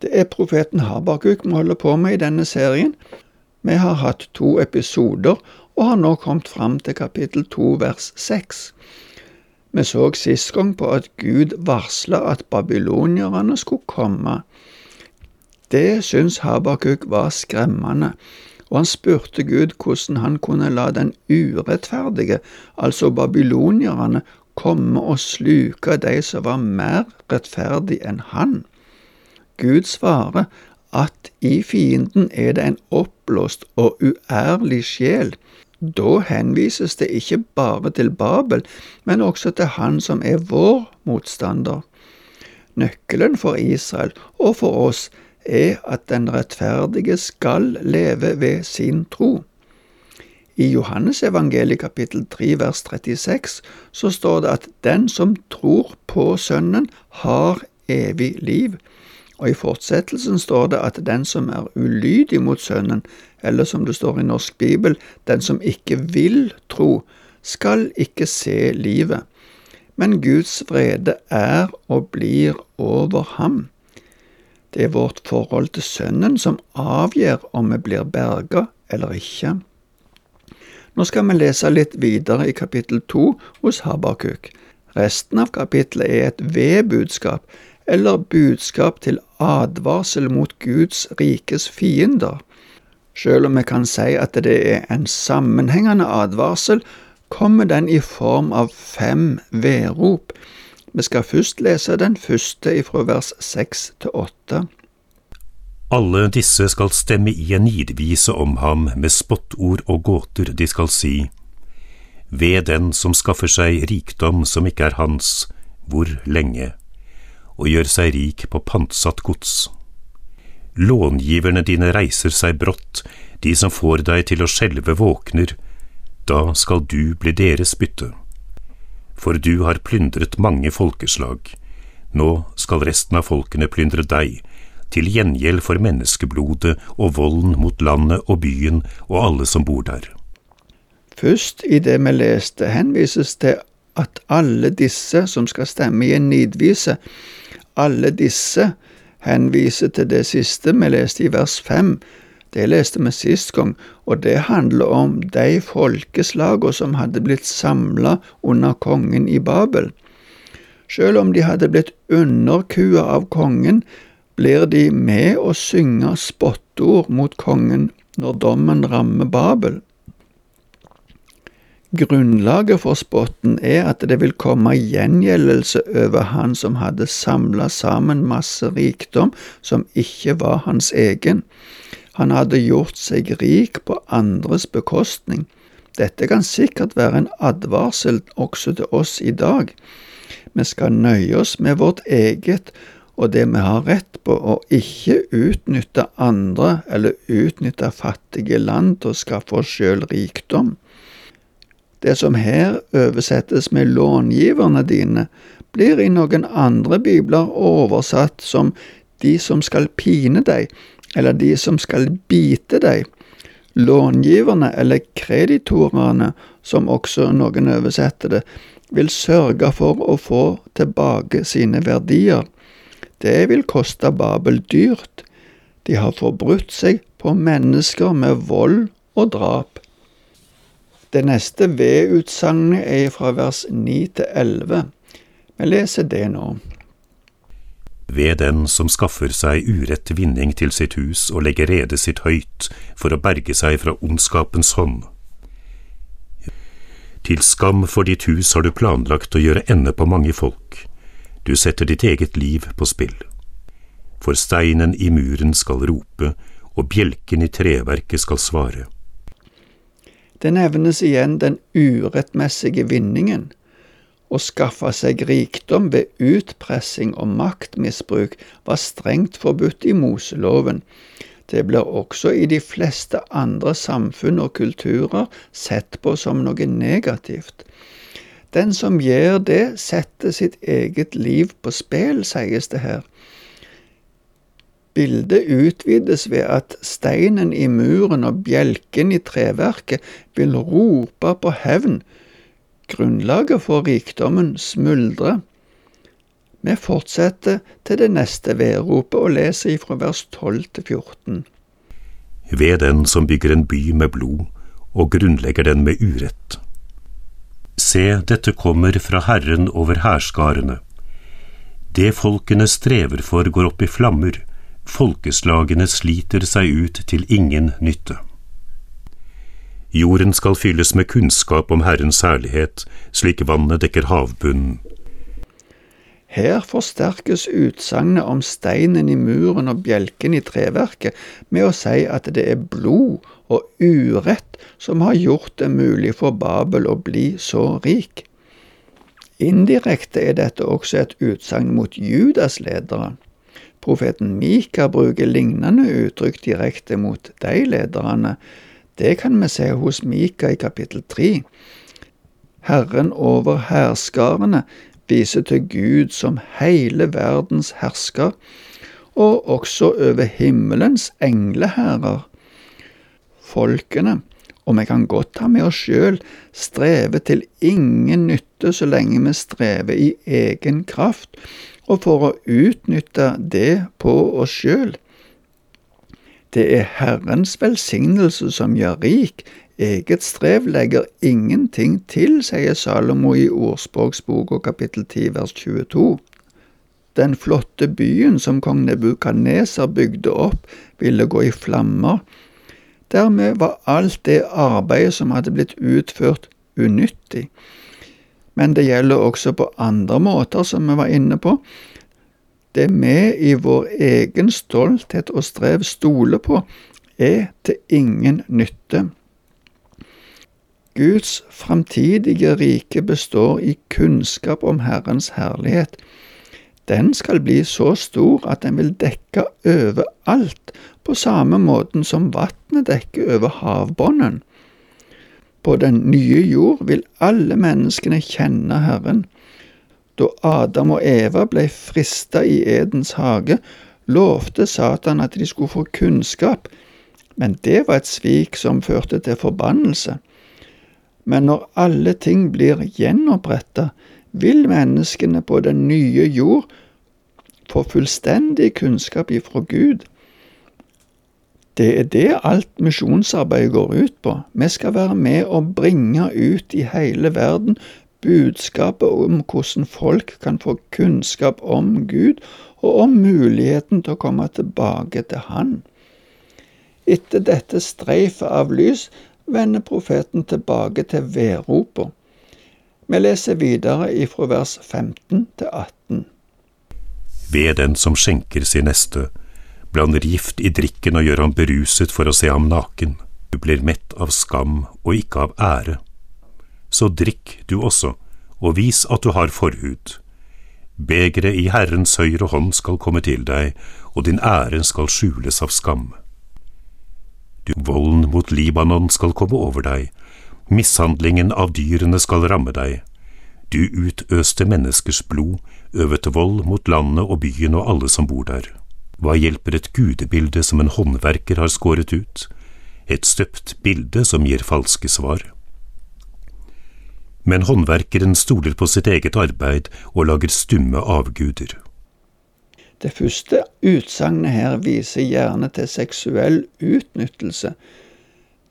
Det er profeten Habakuk vi holder på med i denne serien. Vi har hatt to episoder og har nå kommet fram til kapittel to vers seks. Vi så sist gang på at Gud varsla at babylonierne skulle komme. Det syntes Habakuk var skremmende, og han spurte Gud hvordan han kunne la den urettferdige, altså babylonierne, komme og sluke de som var mer rettferdig enn han. Gud svarer at i fienden er det en oppblåst og uærlig sjel. Da henvises det ikke bare til Babel, men også til han som er vår motstander. Nøkkelen for Israel og for oss er at den rettferdige skal leve ved sin tro. I Johannes evangeliet kapittel 3 vers 36 så står det at den som tror på Sønnen, har evig liv. Og i fortsettelsen står det at den som er ulydig mot Sønnen, eller som det står i Norsk Bibel, den som ikke vil tro, skal ikke se livet. Men Guds vrede er og blir over ham. Det er vårt forhold til Sønnen som avgjør om vi blir berga eller ikke. Nå skal vi lese litt videre i kapittel to hos Habakuk. Resten av kapittelet er et vedbudskap, eller budskap til advarsel mot Guds rikes fiender. Selv om vi kan si at det er en sammenhengende advarsel, kommer den i form av fem vedrop. Vi skal først lese den første ifra vers seks til åtte. Alle disse skal stemme i en nidvise om ham med spottord og gåter, de skal si, ved den som skaffer seg rikdom som ikke er hans, hvor lenge, og gjør seg rik på pantsatt gods. Långiverne dine reiser seg brått, de som får deg til å skjelve våkner, da skal du bli deres bytte. For du har plyndret mange folkeslag, nå skal resten av folkene plyndre deg, til gjengjeld for menneskeblodet og volden mot landet og byen og alle som bor der. Først i det vi leste, henvises til at alle disse som skal stemme i en nidvise, alle disse henviser til det siste vi leste i vers fem. Det leste vi sist gang, og det handler om de folkeslagene som hadde blitt samla under kongen i Babel. Selv om de hadde blitt underkua av kongen, blir de med å synge spottord mot kongen når dommen rammer Babel. Grunnlaget for spotten er at det vil komme gjengjeldelse over han som hadde samla sammen masse rikdom som ikke var hans egen. Han hadde gjort seg rik på andres bekostning. Dette kan sikkert være en advarsel også til oss i dag. Vi skal nøye oss med vårt eget og det vi har rett på, og ikke utnytte andre eller utnytte fattige land til å skaffe oss sjøl rikdom. Det som her oversettes med långiverne dine, blir i noen andre bibler oversatt som de som skal pine deg, eller de som skal bite deg. Långiverne, eller kreditorene, som også noen oversetter det, vil sørge for å få tilbake sine verdier. Det vil koste Babel dyrt. De har forbrutt seg på mennesker med vold og drap. Det neste V-utsagnet er fra vers 9 til 11. Vi leser det nå. Ved den som skaffer seg urett vinning til sitt hus og legger redet sitt høyt for å berge seg fra ondskapens hånd. Til skam for ditt hus har du planlagt å gjøre ende på mange folk. Du setter ditt eget liv på spill. For steinen i muren skal rope, og bjelken i treverket skal svare. Det nevnes igjen den urettmessige vinningen. Å skaffe seg rikdom ved utpressing og maktmisbruk var strengt forbudt i Moseloven. Det blir også i de fleste andre samfunn og kulturer sett på som noe negativt. Den som gjør det, setter sitt eget liv på spill, sies det her. Bildet utvides ved at steinen i muren og bjelken i treverket vil rope på hevn. Grunnlaget for rikdommen smuldrer. Vi fortsetter til det neste vedropet og leser ifra vers 12 til 14. Ved den som bygger en by med blod og grunnlegger den med urett. Se, dette kommer fra Herren over hærskarene. Det folkene strever for, går opp i flammer, folkeslagene sliter seg ut til ingen nytte. Jorden skal fylles med kunnskap om Herrens herlighet, slik vannet dekker havbunnen. Her forsterkes utsagnet om steinen i muren og bjelken i treverket med å si at det er blod og urett som har gjort det mulig for Babel å bli så rik. Indirekte er dette også et utsagn mot Judas ledere. Profeten Mika bruker lignende uttrykk direkte mot de lederne. Det kan vi se hos Mika i kapittel tre. Herren over hærskarene viser til Gud som hele verdens hersker, og også over himmelens engleherrer. Folkene, og vi kan godt ta med oss sjøl, strever til ingen nytte så lenge vi strever i egen kraft, og for å utnytte det på oss sjøl. Det er Herrens velsignelse som gjør rik, Eget strev legger ingenting til, sier Salomo i Ordspråksboka kapittel 10 vers 22. Den flotte byen som kong Nebukaneser bygde opp, ville gå i flammer. Dermed var alt det arbeidet som hadde blitt utført, unyttig. Men det gjelder også på andre måter, som vi var inne på. Det vi i vår egen stolthet og strev stoler på, er til ingen nytte. Guds framtidige rike består i kunnskap om Herrens herlighet. Den skal bli så stor at den vil dekke overalt, på samme måten som vannet dekker over havbunnen. På den nye jord vil alle menneskene kjenne Herren. Da Adam og Eva ble frista i Edens hage, lovte Satan at de skulle få kunnskap, men det var et svik som førte til forbannelse. Men når alle ting blir gjenoppretta, vil menneskene på den nye jord få fullstendig kunnskap ifra Gud. Det er det alt misjonsarbeidet går ut på. Vi skal være med å bringe ut i hele verden budskapet om hvordan folk kan få kunnskap om Gud, og om muligheten til å komme tilbake til Han. Etter dette streifet av lys vender profeten tilbake til vedropa. Vi leser videre ifra vers 15 til 18. Ved den som skjenker sin neste, blander gift i drikken og gjør ham beruset for å se ham naken. Du blir mett av skam og ikke av ære. Så drikk du også, og vis at du har forhud. Begeret i Herrens høyre hånd skal komme til deg, og din ære skal skjules av skam. Volden mot Libanon skal komme over deg, mishandlingen av dyrene skal ramme deg. Du utøste menneskers blod, øvet vold mot landet og byen og alle som bor der. Hva hjelper et gudebilde som en håndverker har skåret ut? Et støpt bilde som gir falske svar? Men håndverkeren stoler på sitt eget arbeid og lager stumme avguder. Det første utsagnet her viser gjerne til seksuell utnyttelse.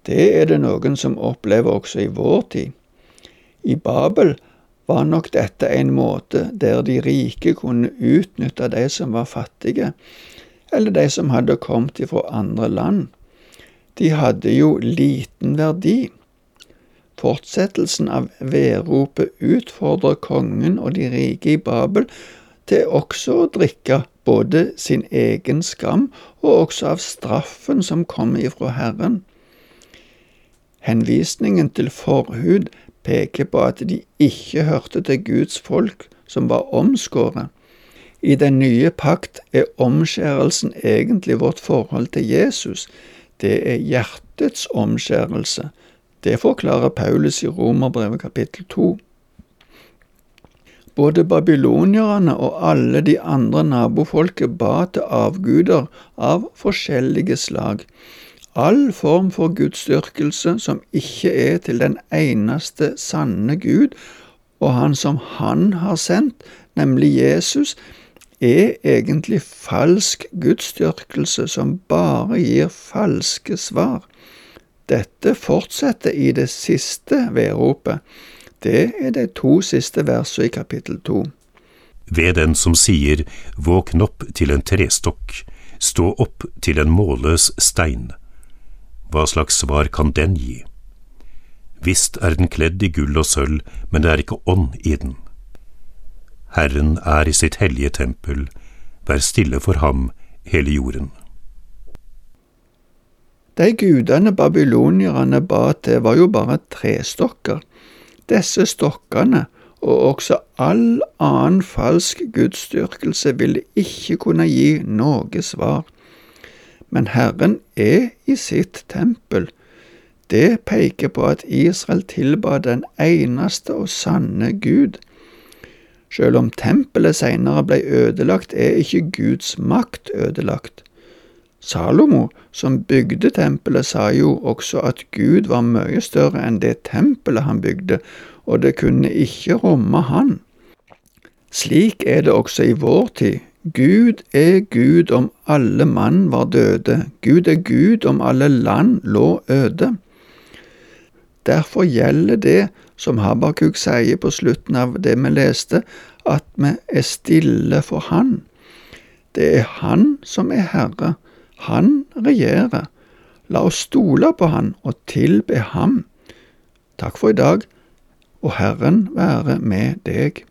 Det er det noen som opplever også i vår tid. I Babel var nok dette en måte der de rike kunne utnytte de som var fattige, eller de som hadde kommet fra andre land. De hadde jo liten verdi. Fortsettelsen av vedropet utfordrer kongen og de rike i Babel til også å drikke både sin egen skam og også av straffen som kommer ifra Herren. Henvisningen til forhud peker på at de ikke hørte til Guds folk som var omskåret. I den nye pakt er omskjærelsen egentlig vårt forhold til Jesus. Det er hjertets omskjærelse. Det forklarer Paulus i Romerbrevet kapittel 2. Både babylonierne og alle de andre nabofolket ba til avguder av forskjellige slag. All form for gudsdyrkelse som ikke er til den eneste sanne Gud, og han som han har sendt, nemlig Jesus, er egentlig falsk gudsdyrkelse som bare gir falske svar. Dette fortsetter i det siste vedropet. Det er de to siste versene i kapittel to. Ved den som sier våkn opp til en trestokk, stå opp til en målløs stein. Hva slags svar kan den gi? Visst er den kledd i gull og sølv, men det er ikke ånd i den. Herren er i sitt hellige tempel, vær stille for ham, hele jorden. De gudene babylonierne ba til, var jo bare trestokker. Disse stokkene, og også all annen falsk gudsdyrkelse, ville ikke kunne gi noe svar. Men Herren er i sitt tempel, det peker på at Israel tilba den eneste og sanne Gud. Selv om tempelet senere ble ødelagt, er ikke Guds makt ødelagt. Salomo, som bygde tempelet, sa jo også at Gud var mye større enn det tempelet han bygde, og det kunne ikke romme han. Slik er det også i vår tid. Gud er Gud om alle mann var døde, Gud er Gud om alle land lå øde. Derfor gjelder det som Habakuk sier på slutten av det vi leste, at vi er stille for Han. Det er Han som er Herre. Han regjerer. La oss stole på Han og tilbe Ham. Takk for i dag, og Herren være med deg.